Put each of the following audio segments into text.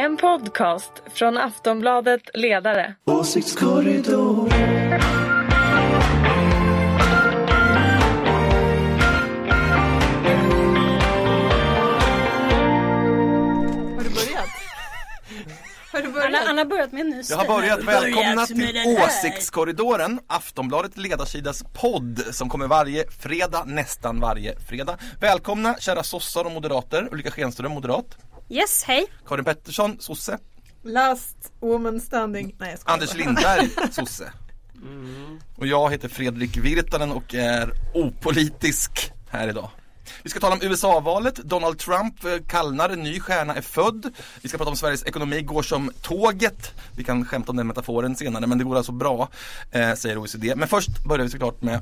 En podcast från Aftonbladet Ledare. Åsiktskorridor. Har du börjat? Har du Han, börjat? har- börjat med en ny Jag stil. har börjat välkomna till. Åsiktskorridoren, Aftonbladet ledarsidas podd som kommer varje fredag, nästan varje fredag. Välkomna kära sossar och moderater, Ulrika Schenström, moderat, Yes, hej. Karin Pettersson, sosse, Last woman standing. Nej jag Anders. Lindberg, sosse. Och jag heter Fredrik Virtanen och är opolitisk här idag. Vi ska tala om USA-valet, Donald Trump eh, kallnar, en ny stjärna är född. Vi ska prata om Sveriges ekonomi går som tåget. Vi kan skämta om den metaforen senare men det går alltså bra, eh, säger OECD. Men först börjar vi såklart med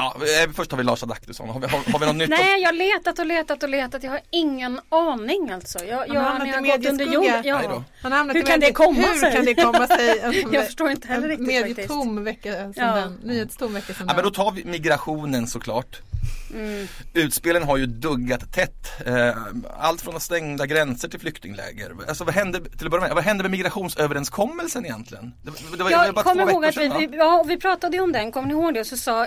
Ja, eh, först har vi Lars Adaktusson. Har vi, har, har vi något nytt? Nej, jag har letat och letat och letat. Jag har ingen aning alltså. Jag, Han jag, har hamnat i har gått under jord. medieskugga. Ja. Han har Hur kan det komma Hur sig? kan det komma sig? En, Jag förstår inte heller en riktigt medietom vecka som Ja. den. Nyhetstom vecka som Ja, men då den. tar vi migrationen såklart. Mm. Utspelen har ju duggat tätt. Eh, Allt från stängda gränser till flyktingläger. Alltså vad hände, till att börja med, vad hände med migrationsöverenskommelsen egentligen? Det, det var, det var Jag bara kommer ihåg att vi, vi, ja, vi pratade ju om den, kommer ni ihåg det? Så sa,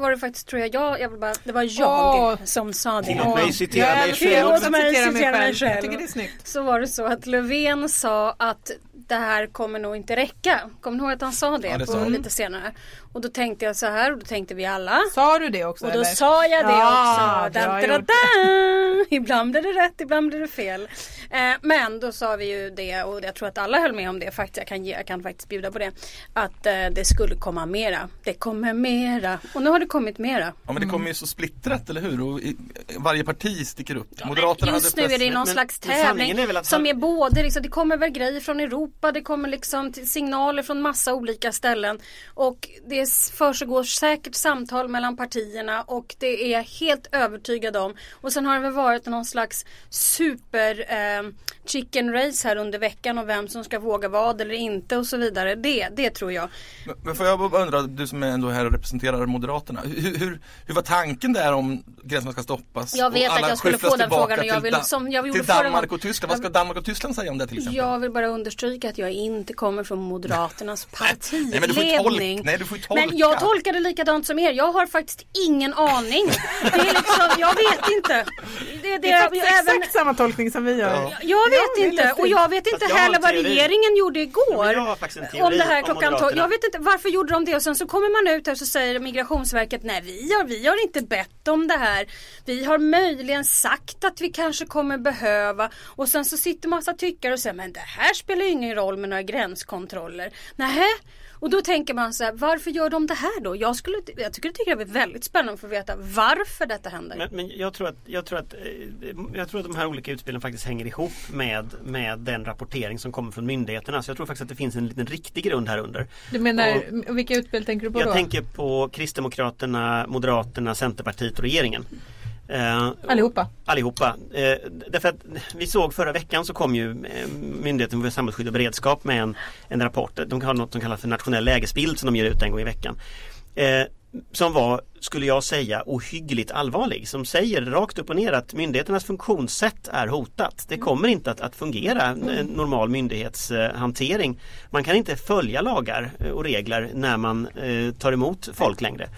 var det faktiskt tror jag, jag, jag bara, det var jag Åh. som sa det. Tillåt mig citera Jag mig själv. mig citera mig Jag själv. tycker det är snyggt. Så var det så att Löfven sa att det här kommer nog inte räcka. Kommer ni ihåg att han sa det, Ja, det på sa han. lite senare? Och då tänkte jag så här och då tänkte vi alla. Sa du det också? Och då eller? sa jag det Ja, också. Dan, dan, gjort. dan. Ibland blir det rätt, ibland blir det fel. Eh, men då sa vi ju det och jag tror att alla höll med om det faktiskt. Jag kan, ge, jag kan faktiskt bjuda på det. Att eh, det skulle komma mera. Det kommer mera. Och nu har det kommit mera. Ja men det kommer ju så splittrat, eller hur? Och i, varje parti sticker upp. Men Moderaterna just nu är det någon men- slags tävling är att som är både liksom, det kommer väl grejer från Europa, det kommer liksom signaler från massa olika ställen och det försiggår säkert samtal mellan partierna och det är jag helt övertygad om. Och sen har det väl varit någon slags super eh, chicken race här under veckan och vem som ska våga vad eller inte och så vidare. Det, det tror jag. Men- Men får jag bara undra, du som är ändå här och representerar Moderaterna. Hur, hur, hur var tanken där om gränserna ska stoppas? Jag vet och att alla jag skulle få den frågan och jag vill- som jag Till Danmark och Tyskland. Vad ska Danmark och Tyskland säga om det till exempel? Jag vill bara understryka att jag inte kommer från Moderaternas Nej, men du får ju tolka- partiledning. nej, du får ju tolka. Men jag tolkar det likadant som er. Jag har faktiskt ingen aning. Det är liksom, jag vet inte. Det, det, Det är faktiskt jag, även, exakt samma tolkning som vi gör. Ja. jag vet är inte och jag vet inte jag heller vad regeringen gjorde Ja, igår. teori om det här klockan tolv. Moderaterna. Jag vet inte varför gjorde de det och sen så kommer man ut här och så säger Migrationsverket nej vi har, vi har inte bett om det här. Vi har möjligen sagt att vi kanske kommer behöva och sen så sitter massa tyckare och säger men det här spelar ingen roll med några gränskontroller. Nähä? Och då tänker man så här, varför gör de det här då? Jag, skulle, jag tycker det är väldigt spännande att få veta varför detta händer. Men, men jag, tror att, jag, tror att, eh, jag tror att de här olika utspelen faktiskt hänger ihop med, med den rapportering som kommer från myndigheterna. Så jag tror faktiskt att det finns en liten riktig grund här under. Du menar, vilka utspel tänker du på Jag då? tänker på Kristdemokraterna, Moderaterna, Centerpartiet och regeringen. Eh, Allihopa. Allihopa. Eh, därför att vi såg förra veckan så kom ju eh, Myndigheten för samhällsskydd och beredskap med en, en rapport. De har något som kallas för nationell lägesbild som de ger ut en gång i veckan. Eh, som var, skulle jag säga, ohyggligt allvarlig. Som säger rakt upp och ner att myndigheternas funktionssätt är hotat. Det kommer inte att, att fungera, en normal myndighetshantering. Man kan inte följa lagar eh, och regler när man eh, tar emot folk längre.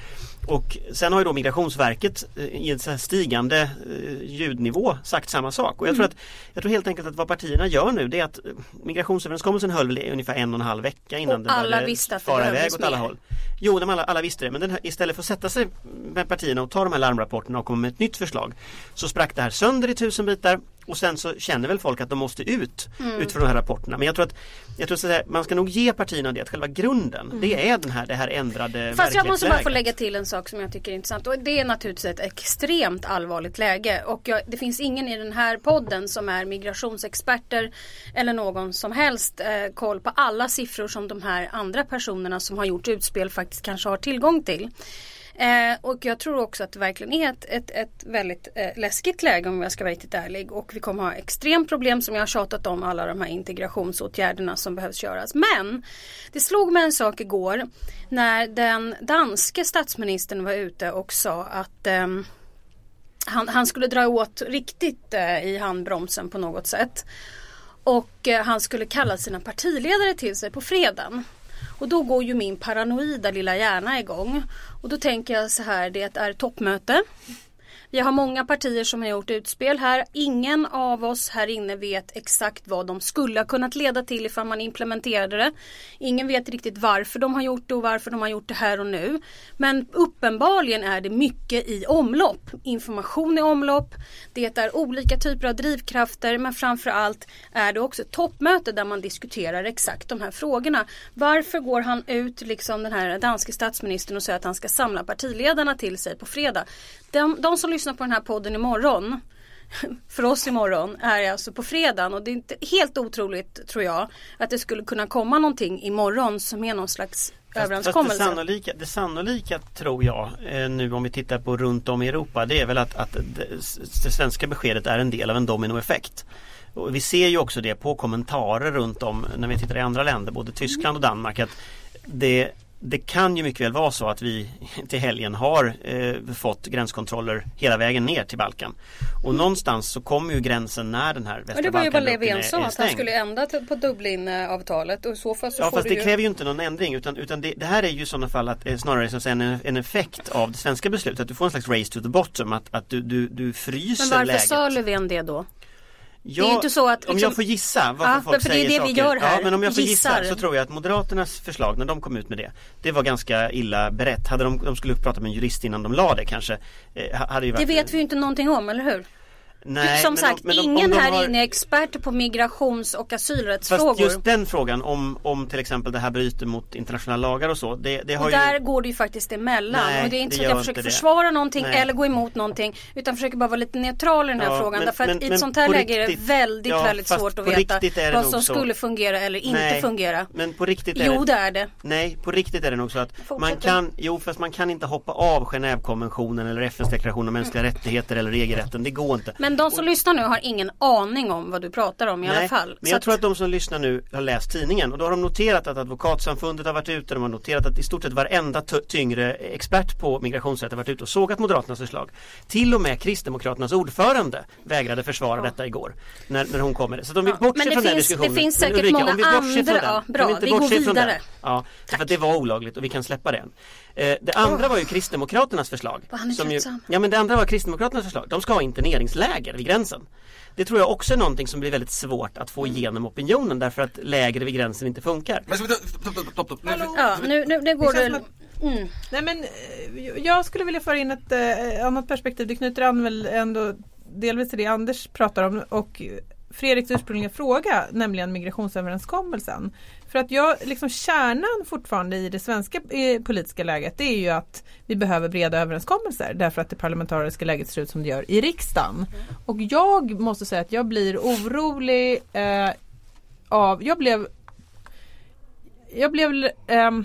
Och sen har ju då Migrationsverket eh, i en stigande eh, ljudnivå sagt samma sak. Och jag tror, att, jag tror helt enkelt att vad partierna gör nu det är att eh, Migrationsöverenskommelsen höll ungefär en och en halv vecka innan Och det alla visste att fara iväg åt alla håll. Jo, de alla, alla visste det. Men den istället för att sätta sig med partierna och ta de här larmrapporterna och komma med ett nytt förslag så sprack det här sönder i tusen bitar och sen så känner väl folk att de måste ut Mm. utifrån de här rapporterna. Men jag tror att, jag tror att man ska nog ge partierna det att själva grunden det är den här, det här ändrade Mm. Fast jag måste bara få lägga till en sak som jag tycker är intressant och det är naturligtvis ett extremt allvarligt läge och jag, det finns ingen i den här podden som är migrationsexperter eller någon som helst eh, koll på alla siffror som de här andra personerna som har gjort utspel faktiskt kanske har tillgång till. Eh, och jag tror också att det verkligen är ett, ett, ett väldigt eh, läskigt läge om jag ska vara riktigt ärlig. Och vi kommer ha extremt problem som jag har tjatat om alla de här integrationsåtgärderna som behövs göras. Men det slog mig en sak igår när den danske statsministern var ute och sa att eh, han, han skulle dra åt riktigt eh, i handbromsen på något sätt. Och eh, han skulle kalla sina partiledare till sig på fredagen. Och då går ju min paranoida lilla hjärna igång. Och då tänker jag så här, det är toppmöte. Vi har många partier som har gjort utspel här. Ingen av oss här inne vet exakt vad de skulle ha kunnat leda till ifall man implementerade det. Ingen vet riktigt varför de har gjort det och varför de har gjort det här och nu. Men uppenbarligen är det mycket i omlopp. Information i omlopp. Det är olika typer av drivkrafter men framförallt är det också ett toppmöte där man diskuterar exakt de här frågorna. Varför går han ut, liksom den här danske statsministern och säger att han ska samla partiledarna till sig på fredag? De, de som lyssnar på den här podden imorgon för oss imorgon är alltså på fredagen och det är inte helt otroligt tror jag att det skulle kunna komma någonting imorgon som är någon slags överenskommelse. Fast det, sannolika, det sannolika tror jag eh, nu om vi tittar på runt om i Europa det är väl att, att det, det svenska beskedet är en del av en dominoeffekt. Och vi ser ju också det på kommentarer runt om när vi tittar i andra länder, både Tyskland och Danmark att det det kan ju mycket väl vara så att vi till helgen har eh, fått gränskontroller hela vägen ner till Balkan. Och någonstans så kommer ju gränsen när den här västra Det var ju vad Löfven sa att han skulle ändra på Dublinavtalet och så fall så Ja får fast det ju... kräver ju inte någon ändring utan, utan det, det här är ju i sådana fall att, eh, snarare som en, en effekt av det svenska beslutet. Att du får en slags race to the bottom att, att du, du, du fryser Men varför läget. sa Löfven det då? Ja, det är inte så att Om liksom- jag får gissa varför Ja, folk för det är säger det vi saker. gör här. Ja, men om jag får Gissar. gissa så tror jag att Moderaternas förslag när de kom ut med det Det var ganska illa berett. Hade de, de skulle prata med en jurist innan de la det kanske eh, hade ju Det varit, vet vi ju inte någonting om, eller hur? Nej, Som men sagt, men ingen de här har- inne är expert på migrations och asylrättsfrågor. Fast just den frågan om, om till exempel det här bryter mot internationella lagar och så Det, det har Och ju där går det ju faktiskt emellan. Nej, och det är inte det så att jag försöker inte försvara någonting Nej. eller gå emot någonting. Utan försöker bara vara lite neutral i den här Ja, frågan. men- därför att i ett sånt här läge är det väldigt, ja, väldigt svårt att veta vad som så. skulle fungera eller inte Nej, fungera. Men på riktigt är Jo, det är det. Nej, på riktigt är det nog så att man kan, jo fast man kan inte hoppa av Genèvekonventionen eller FNs deklaration om mänskliga rättigheter eller EG-rätten. Det går inte. Men de som lyssnar nu har ingen aning om vad du pratar om i alla fall. Men jag tror att de som lyssnar nu har läst tidningen och då har de noterat att Advokatsamfundet har varit ute. De har noterat att i stort sett varenda tyngre expert på migrationsrätt har varit ute och sågat Moderaternas förslag. Till och med Kristdemokraternas ordförande vägrade försvara detta igår. När, när hon kom med det. Så vi Ja, men från den finns- diskussionen. det finns Men säkert Ulrika, många andra- den, ja, bra, vi vi går den? vidare. Ja, för att det var olagligt och vi kan släppa den. Eh, det andra var ju Kristdemokraternas förslag. Vad han är som ju. Ja men det andra var Kristdemokraternas förslag. De ska ha interneringsläger vid gränsen. Det tror jag också är någonting som blir väldigt svårt att få igenom opinionen därför att läger vid gränsen inte funkar. Men stopp, stopp? Ja, nu, nu, nu går Det Mm. Nej men eh, jag skulle vilja föra in ett eh, annat perspektiv. Det knyter an väl ändå delvis till det Anders pratar om och Fredriks ursprungliga fråga, nämligen migrationsöverenskommelsen. För att jag, liksom kärnan fortfarande i det svenska eh, politiska läget det är ju att vi behöver breda överenskommelser därför att det parlamentariska läget ser ut som det gör i riksdagen. Och jag måste säga att jag blir orolig eh, av, jag blev jag blev ehm,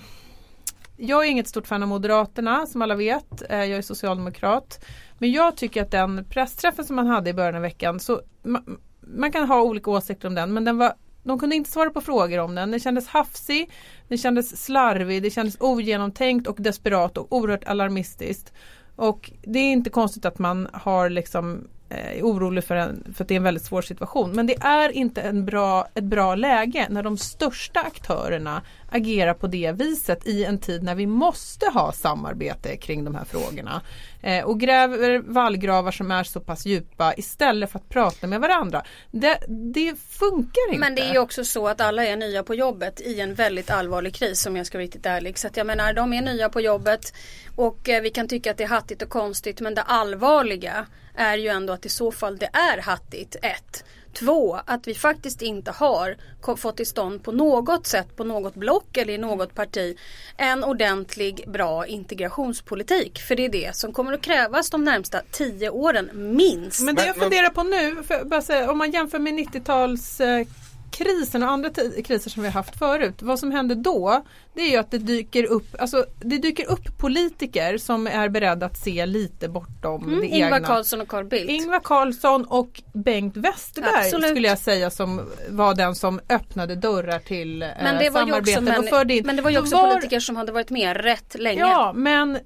jag är inget stort fan av Moderaterna som alla vet. Eh, Jag är socialdemokrat. Men jag tycker att den pressträffen som man hade i början av veckan så man, man kan ha olika åsikter om den men den var de kunde inte svara på frågor om den. Den kändes hafsig, den kändes slarvig, det kändes ogenomtänkt och desperat och oerhört alarmistiskt. Och det är inte konstigt att man har liksom eh, är orolig för, en, för att det är en väldigt svår situation. Men det är inte en bra, ett bra läge när de största aktörerna agerar på det viset i en tid när vi måste ha samarbete kring de här frågorna. Eh, och gräver vallgravar som är så pass djupa istället för att prata med varandra. Det, det funkar inte. Men det är ju också så att alla är nya på jobbet i en väldigt allvarlig kris om jag ska vara riktigt ärlig. Så att jag menar de är nya på jobbet och eh, vi kan tycka att det är hattigt och konstigt men det allvarliga är ju ändå att i så fall det är hattigt. Ett. Två, att vi faktiskt inte har fått till stånd på något sätt, på något block eller i något parti en ordentlig bra integrationspolitik. För det är det som kommer att krävas de närmsta tio åren minst. Men det jag funderar på nu, för, bara säga, om man jämför med 90-tals eh, krisen och andra kriser som vi har haft förut. Vad som händer då det är ju att det dyker upp, alltså, det dyker upp politiker som är beredda att se lite bortom Mm, det Ingvar egna. Carlsson och Carl Bildt. Ingvar Carlsson och Bengt Westerberg Absolut. skulle jag säga som var den som öppnade dörrar till eh, Men det, var ju också, men, in. men det var ju också var- politiker som hade varit med rätt länge. Ja, men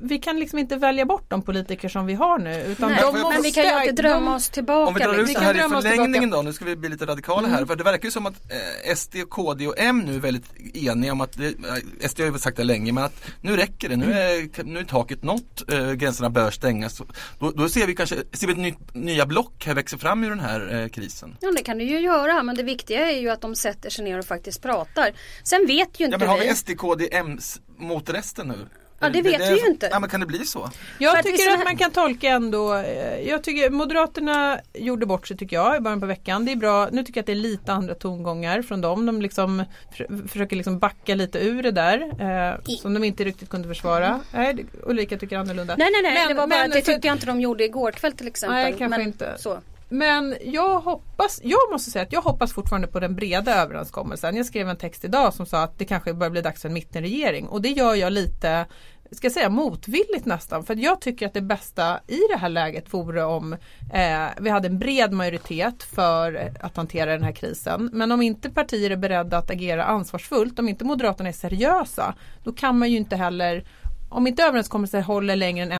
vi kan liksom inte välja bort de politiker som vi har nu. Utan Nej, måste, men vi kan ju alltid drömma de- oss tillbaka. Om vi drar ut liksom. det här i förlängningen då, nu ska vi bli lite radikala här. För det verkar ju som att eh, SD, KD och M nu är väldigt eniga om att, det, eh, SD har ju sagt det länge, men att nu räcker det, nu är, nu är taket nått, eh, gränserna bör stängas. Då, då ser vi kanske, ser vi ett nytt, nya block här växa fram ur den här eh, krisen. Ja det kan du ju göra men det viktiga är ju att de sätter sig ner och faktiskt pratar. Sen vet ju inte Ja men har vi. vi SD, KD, M mot resten nu? Ja, det vet vi ju inte. Ja men kan det bli så? För Jag att vi tycker att här- man kan tolka ändå, eh, jag tycker Moderaterna gjorde bort sig tycker jag i början på veckan. Det är bra, nu tycker jag att det är lite andra tongångar från dem. De liksom för, försöker liksom backa lite ur det där eh, som de inte riktigt kunde försvara. Nej, det- Ulrika tycker annorlunda. Nej nej nej Men- det var bara men att det för- tyckte jag inte de gjorde igår kväll till exempel. Nej, kanske men, inte. Så. Men jag hoppas, jag måste säga att jag hoppas fortfarande på den breda överenskommelsen. Jag skrev en text idag som sa att det kanske börjar bli dags för en mittenregering och det gör jag lite ska jag säga motvilligt nästan för jag tycker att det bästa i det här läget vore om eh, vi hade en bred majoritet för att hantera den här krisen. Men om inte partier är beredda att agera ansvarsfullt, om inte Moderaterna är seriösa, då kan man ju inte heller, om inte överenskommelser håller längre än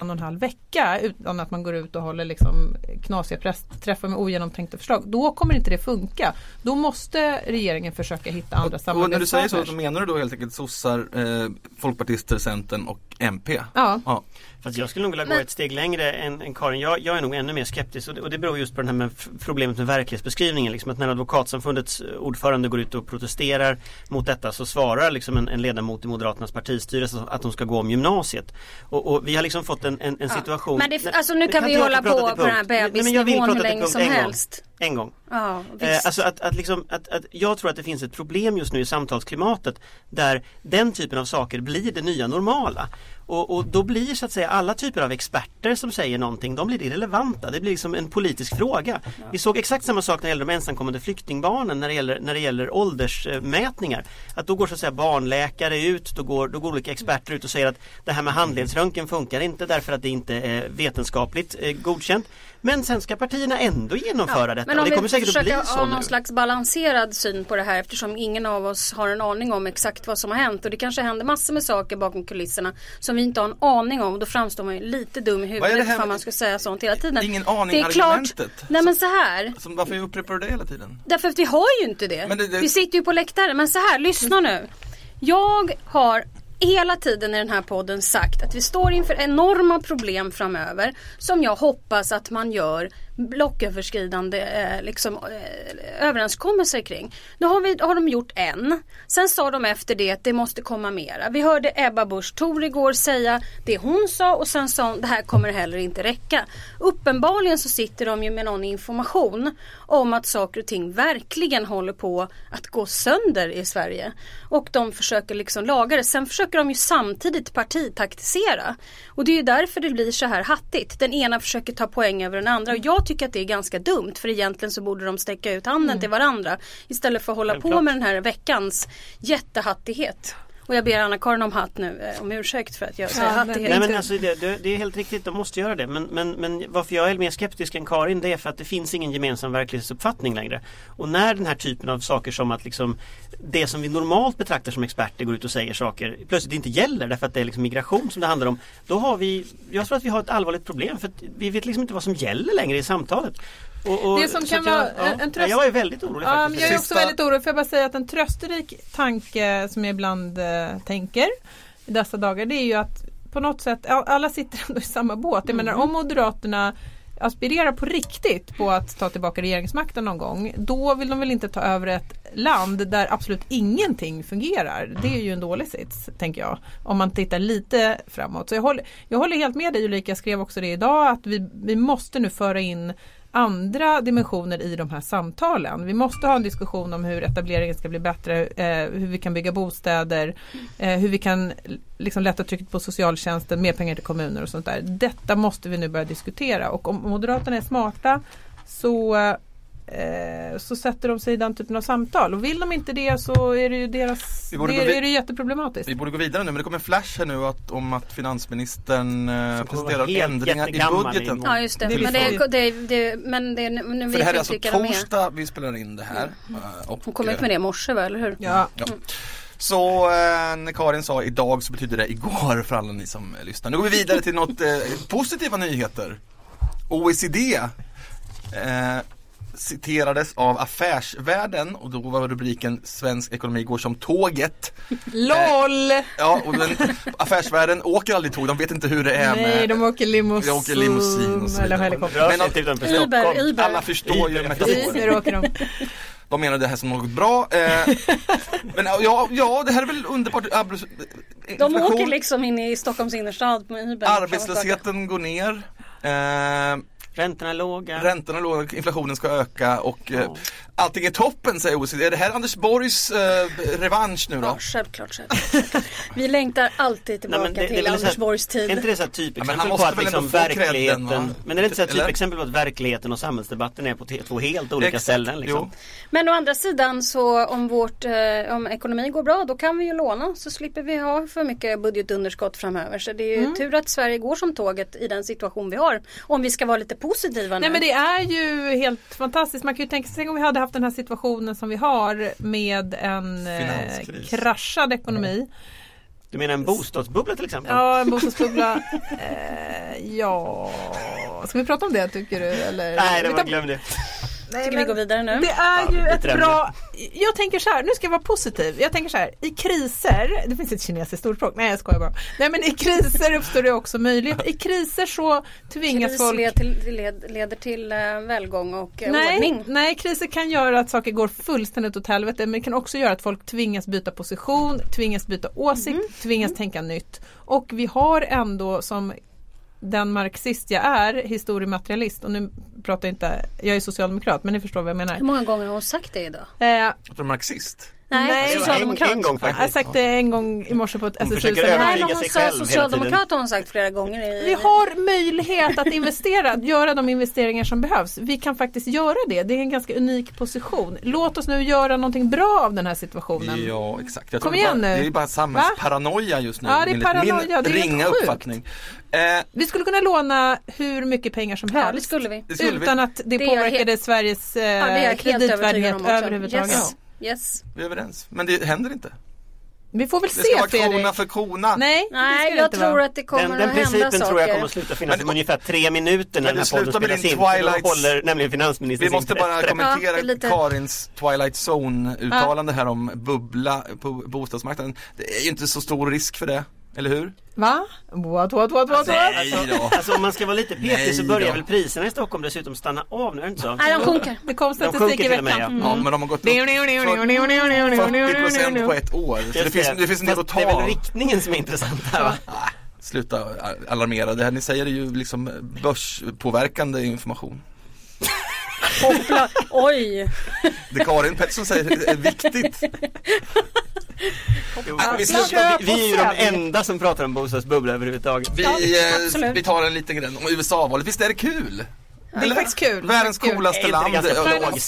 En och en halv vecka utan att man går ut och håller liksom knasiga pressträffar med ogenomtänkta förslag. Då kommer inte det funka. Då måste regeringen försöka hitta andra Och, och när du säger så, samarbetspartners. så menar du då helt enkelt sossar, eh, folkpartister, centern och MP? Ja. ja. Fast jag skulle nog vilja gå Men- ett steg längre än, än Karin. Jag, jag är nog ännu mer skeptisk och det, och det beror just på det här med problemet med verklighetsbeskrivningen. Liksom att när Advokatsamfundets ordförande går ut och protesterar mot detta så svarar liksom en, en ledamot i Moderaternas partistyrelse att de ska gå om gymnasiet. Och, och vi har liksom fått en, en, en situation Men det, alltså nu kan vi ju jag hålla på på den här bebisnivån hur länge som helst. En gång. Ja, Eh, alltså att, att, liksom, att, att jag tror att det finns ett problem just nu i samtalsklimatet där den typen av saker blir det nya normala. Och, och då blir så att säga alla typer av experter som säger någonting, de blir irrelevanta. Det blir liksom en politisk fråga. Vi såg exakt samma sak när det gäller de ensamkommande flyktingbarnen när det gäller, när det gäller åldersmätningar. Att då går så att säga barnläkare ut, då går, då går olika experter ut och säger att det här med handledsröntgen funkar inte därför att det inte är vetenskapligt eh, godkänt. Men sen ska partierna ändå genomföra detta. Men om det kommer vi säkert att bli så ha nu. någon slags balanserad syn på det här eftersom ingen av oss har en aning om exakt vad som har hänt och det kanske händer massor med saker bakom kulisserna som vi inte har en aning om. Då framstår man ju lite dum i huvudet ifall man ska säga sånt hela tiden. Ingen aning det är klart, argumentet. Nej men så här. Som, varför upprepar du det hela tiden? Därför att vi har ju inte det. Det- det- Vi sitter ju på läktaren. Men så här, lyssna nu. Jag har hela tiden i den här podden sagt att vi står inför enorma problem framöver som jag hoppas att man gör blocköverskridande eh, liksom, eh, överenskommelser kring. Nu har, vi, har de gjort en. Sen sa de efter det att det måste komma mera. Vi hörde Ebba Busch Thor igår säga det hon sa och sen sa hon det här kommer heller inte räcka. Uppenbarligen så sitter de ju med någon information om att saker och ting verkligen håller på att gå sönder i Sverige. Och de försöker liksom laga det. Sen försöker de ju samtidigt partitaktisera. Och det är ju därför det blir så här hattigt. Den ena försöker ta poäng över den andra. Och jag tycker att det är ganska dumt. För egentligen så borde de sträcka ut handen till varandra. Istället för att hålla på Självklart. med den här veckans jättehattighet. Och jag ber Anna-Karin om hatt nu, eh, om ursäkt för att jag säger Ja, men- hattighet. Nej men alltså det, det, det är helt riktigt, de måste göra det. Men, men, men varför jag är mer skeptisk än Karin det är för att det finns ingen gemensam verklighetsuppfattning längre. Och när den här typen av saker som att liksom det som vi normalt betraktar som experter går ut och säger saker plötsligt inte gäller därför att det är liksom migration som det handlar om. Då har vi, jag tror att vi har ett allvarligt problem för att vi vet liksom inte vad som gäller längre i samtalet. Och, och, Det som kan jag, vara ja, en- tröst- Jag är väldigt orolig Ja, faktiskt. jag är också Sista- väldigt orolig. Får jag bara säga att en trösterik tanke som jag ibland eh, tänker i dessa dagar det är ju att på något sätt, alla sitter ändå i samma båt. Jag menar om Moderaterna aspirerar på riktigt på att ta tillbaka regeringsmakten någon gång då vill de väl inte ta över ett land där absolut ingenting fungerar. Det är ju en dålig sits, tänker jag. Om man tittar lite framåt. Så jag håller, jag håller helt med dig Ulrika, jag skrev också det idag, att vi, vi måste nu föra in andra dimensioner i de här samtalen. Vi måste ha en diskussion om hur etableringen ska bli bättre, eh, hur vi kan bygga bostäder, eh, hur vi kan liksom lätta trycket på socialtjänsten, mer pengar till kommuner och sånt där. Detta måste vi nu börja diskutera och om Moderaterna är smarta så eh, så sätter de sig i den typen av samtal och vill de inte det så är det ju deras, det, vid- är det jätteproblematiskt. Vi borde gå vidare nu men det kommer en flash här nu att, om att finansministern eh, presenterar helt ändringar i budgeten. Ja just det. Men det, det, det, men det, nu För det här är alltså torsdag vi spelar in det här. Eh, Och, Hon kom ut med det i morse va, eller hur? Ja. Ja. Så eh, när Karin sa idag så betyder det igår för alla ni som eh, lyssnar. Nu går vi vidare till något eh, positiva nyheter. OECD eh, citerades av Affärsvärlden och då var rubriken Svensk ekonomi går som tåget. LOL! Ja, och den, Affärsvärlden åker aldrig tåg, de vet inte hur det är Nej, med de åker limousin. De åker limousin och så Eller helikopter. Men att- utanför Uber. Uber. Alla förstår ju Precis, metaforen. åker de. De menar det här som något bra. Eh, men ja, ja, det här är väl underbart. Arbets- De åker liksom in i Stockholms innerstad med Uber. Arbetslösheten går ner. Eh, Räntorna är låga. räntorna är låga, inflationen ska öka och eh, Ja. Allting är toppen säger OECD. Är det här Anders Borgs eh, revansch nu då? Ja, självklart, självklart. Vi längtar alltid tillbaka Nej, det- det är till så Anders här- Borgs tid. Är inte det så här typexempel på att liksom verkligheten va? Men är det inte så här typexempel på att verkligheten och samhällsdebatten är på två helt olika Exakt. ställen liksom? Jo. Men å andra sidan så om vårt, eh, om ekonomin går bra då kan vi ju låna så slipper vi ha för mycket budgetunderskott framöver. Så det är ju Mm. tur att Sverige går som tåget i den situation vi har. Om vi ska vara lite positiva Nej nu. men det är ju helt fantastiskt. Man kan ju tänka sig om vi hade haft den här situationen som vi har med en eh, Finanskris. kraschad ekonomi. Du menar en bostadsbubbla till exempel? Ja, en bostadsbubbla. eh, ja, ska vi prata om det tycker du? Eller? Nej, det var glöm det. Nej, Ska vi men gå vidare nu? Det är Ja, ju ett trevligt. bra, jag tänker så här, nu ska jag vara positiv. Jag tänker så här, i kriser, det finns ett kinesiskt ordspråk, nej jag skojar bara. Nej men i kriser uppstår det också möjlighet. I kriser så tvingas Kris folk leder till, led, leder till eh, välgång och eh, Nej, ordning. nej, kriser kan göra att saker går fullständigt åt helvete men det kan också göra att folk tvingas byta position, tvingas byta åsikt, Mhm. tvingas tänka nytt. Och vi har ändå som den marxist jag är, historiematerialist och nu pratar jag inte, jag är socialdemokrat men ni förstår vad jag Hur menar. många gånger har hon sagt det idag? Eh, Är du marxist? Nej, en, socialdemokrat. en gång jag har sagt det en gång i morse på ett Hon SSU försöker seminarium. Nej, men övertyga hon sig sa socialdemokrat har hon sagt flera gånger. I, Vi har möjlighet att investera, att göra de investeringar som behövs. Vi kan faktiskt göra det. Det är en ganska unik position. Låt oss nu göra någonting bra av den här situationen. Ja exakt. Jag Kom igen bara, nu. Det är bara samhällsparanoia just nu. Ja, det är paranoia, Min det är ringa sjukt. uppfattning. Eh, Vi skulle kunna låna hur mycket pengar som Ja, helst. det skulle vi. det skulle utan vi, att det, Det påverkade helt- Sveriges eh, Ja, kreditvärdighet överhuvudtaget. Yes. Yes. vi är överens. Men det händer inte. Vi får väl Det ska se vara Fredrik. krona för krona. Nej, det Nej, ska det jag tror vara. att det kommer Den, att den hända principen saker. tror jag kommer att sluta finnas Men- om ungefär tre minuter när den här podden spelas in. Då Twilights- håller nämligen finansministern Vi måste bara kommentera Ja, det Karins Twilight Zone-uttalande här om bubbla på bostadsmarknaden. Det är ju inte så stor risk för det, eller hur? Va? What, what, what, what, what? Då. Alltså om man ska vara lite petig Nej så börjar då. väl priserna i Stockholm dessutom stanna av nu, är det inte så? Nej, de sjunker. Det kom De statistik sjunker i till och med, veckan. ja. Men de har gått upp 40 procent på ett år. Så det finns, det finns en del att Fast Det är ta väl av. riktningen som är intressant här va? Sluta alarmera, det här ni säger är ju liksom börspåverkande information. Hoppla. Oj. Det Karin Pettersson säger är viktigt. Ja, vi vi, vi, vi är ju de enda som pratar om bostadsbubbla överhuvudtaget. Vi, Ja, eh, vi tar en liten grej om USA-valet, visst är det kul? Det är faktiskt kul. Världens Kul. coolaste Är land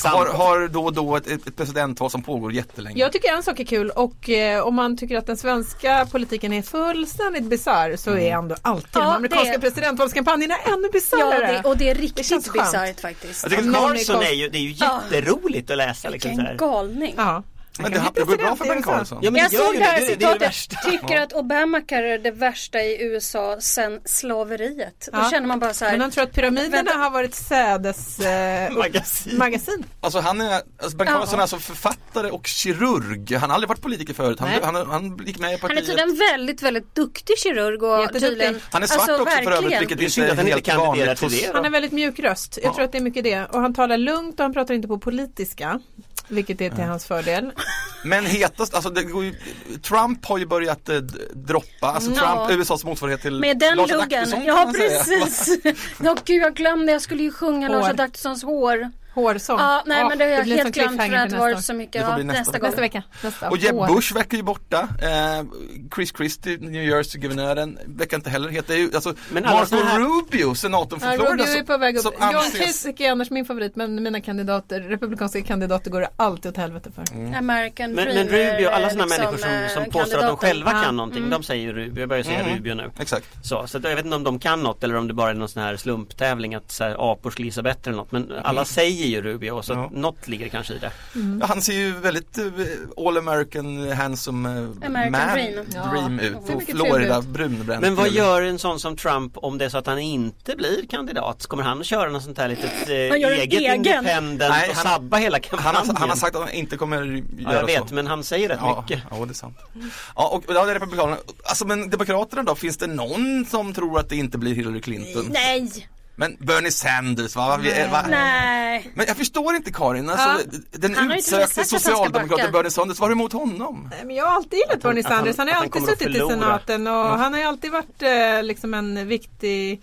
har, har då och då ett, ett presidentval som pågår jättelänge. Jag tycker en sak är kul och eh, om man tycker att den svenska politiken är fullständigt bisarr så är ändå alltid de Ja, amerikanska det- presidentvalskampanjerna ännu Ja, bisarrare. det, och det är riktigt bisarrt faktiskt. Jag tycker är Carlson är ju, det är ju Ja. jätteroligt att läsa liksom så Vilken här. galning. Ja. Men det, det går bra för Ben Carlson. Ja men Jag det såg det här det, det, det det citatet. Tycker att Obamacare är det värsta i USA sen slaveriet. Då Ja. känner man bara så här. Men de tror att pyramiderna Vänta. har varit sädes eh, Magasin. magasin. Alltså han är, alltså Ben Ja. Carlson är alltså författare och kirurg. Han har aldrig varit politiker förut. Han, han, han gick med i Han är partiet. tydligen väldigt, väldigt duktig kirurg och tydligen. Han är svart alltså, också för övrigt, verkligen. vilket Det är inte synd är att han inte helt kandiderar vanligt till det då. Han är väldigt mjuk röst. Jag Ja. tror att det är mycket det. Och han talar lugnt och han pratar inte på politiska. Vilket är till hans fördel. Men hetast, alltså det går ju, Trump har ju börjat eh, droppa, alltså Trump, Ja. USAs motsvarighet till Med den Lars luggen. Ja precis. Ja gud jag glömde, jag skulle ju sjunga Hår. Lars Adaktussons hår. Hårsång. Ja, nej men det har jag en helt glömt för att det varit så mycket. Det nästa nästa gång. Nästa vecka. Nästa. Och Jeb Hår. Bush verkar ju borta. Eh, Chris Christie, New Jersey-guvernören, verkar inte heller heta alltså Men Marco här- Rubio, senatorn från Ja, Florida. Rubio är på väg upp. som John anses- Kasich är annars min favorit men mina kandidater, republikanska kandidater går det alltid åt helvete för. Mm. American Men, men Rubio, alla sådana liksom, människor som, eh, som påstår att de själva Ja. kan någonting, de säger ju Rubio, jag börjar säga Mm. Rubio nu. Exakt. Så, så jag vet inte om de kan något eller om det bara är någon sån här slumptävling att så här, apor skulle gissa bättre eller något. Men alla säger ju Rubio så Ja. något ligger kanske i det. Mm. Han ser ju väldigt eh, all American handsome eh, American man dream. dream Ja. ut. Och Florida brunbränd. Men vad gör en sån som Trump om det är så att han inte blir kandidat? Kommer han att köra något sånt här litet eh, Han eget egen. independent Nej, och han- sabba hela han, kampanjen? har, han har sagt att han inte kommer göra Ja, jag vet så. men han säger rätt Ja, mycket. ja, det är sant. Ja, och ja, det är Republikanerna. Alltså men Demokraterna då, finns det någon som tror att det inte blir Hillary Clinton? Nej, Men Bernie Sanders va? Vi- va? nej. Men jag förstår inte Karin, alltså, den och med utsökte socialdemokraten. Bernie Sanders, vad har du emot honom? Nej, Men jag har alltid gillat Bernie Sanders. Han har alltid suttit i senaten och han har ju alltid varit eh, liksom en viktig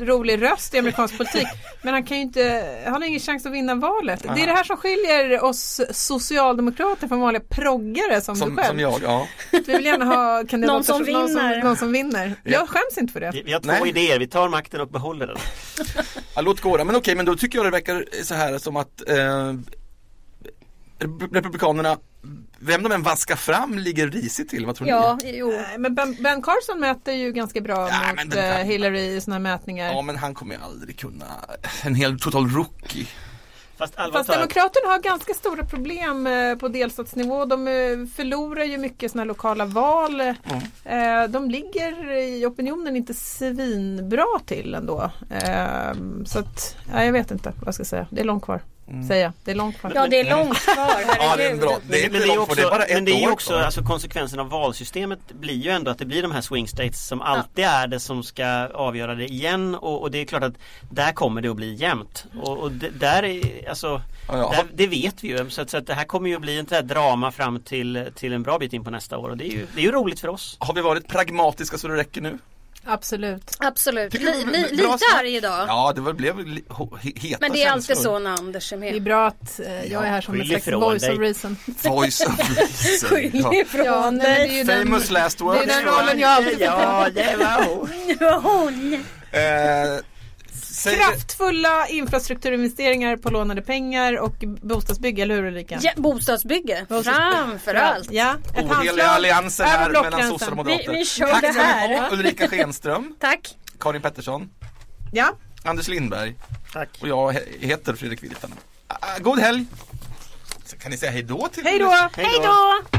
rolig röst i amerikansk politik. Men han kan ju inte, han har ingen chans att vinna valet. Det är det här som skiljer oss socialdemokrater från vanliga proggare som, Som, du själv. som jag, ja. Vi vill gärna ha kandidater Någon som Någon som, vinner. någon som vinner. Jag skäms inte för det. Vi, vi har två Nej. idéer, vi tar makten och behåller den. ja låt gå då. Men okej, men då tycker jag det verkar så här som att eh, Republikanerna, vem de än vaskar fram, ligger risigt till. Vad tror Ja, ni? jo. Men ben, ben Carson mäter ju ganska bra Ja, men mot den där- eh, Hillary i sådana här mätningar. Ja, men han kommer ju aldrig kunna, en hel total rookie. Fast Fast Demokraterna har ganska stora problem eh, på delstatsnivå. De eh, förlorar ju mycket sådana här lokala val. Eh, De ligger i opinionen inte svinbra till ändå. Så att, ja, jag vet inte vad jag ska säga. Det är långt kvar. Säger jag. Det är långt kvar. Ja, det är långt kvar, herregud. Ja, det är en bra, det är men, det är ju också, det är bara ett men det är ju år också kvar. alltså konsekvensen av valsystemet blir ju ändå att det blir de här swing states som alltid är det som ska avgöra det igen och, och det är klart att där kommer det att bli jämnt. Och, och det, där är, alltså, Ja, ja. där, det vet vi ju så att, så att det här kommer ju att bli ett drama fram till, till en bra bit in på nästa år och det är ju, det är ju roligt för oss. Har vi varit pragmatiska så det räcker nu? Absolut. Absolut. Li, li, lite arg idag. Ja, det var, blev heta Men det är alltid så när Anders är Det är med. bra att eh, jag är här som ett slags voice dig. of reason. Voice of reason. Skyll Ja. ifrån Ja, nej, men det är dig. ju den, Famous last det words. är den rollen jag alltid. Ja, det var hon. Säg- Kraftfulla infrastrukturinvesteringar på lånade pengar och bostadsbygge, eller hur Ulrika? Ja, bostadsbygge. Framför allt. Ja, ett Oheliga handslag allianser över här mellan sossar och moderater. Vi- vi kör Tack det här. Ulrika Schenström, Tack. Karin Pettersson, Ja, Anders Lindberg Tack. och jag he- heter Fredrik Virtanen. Ah, God helg! Så kan ni säga hej då till hej då! Hej då.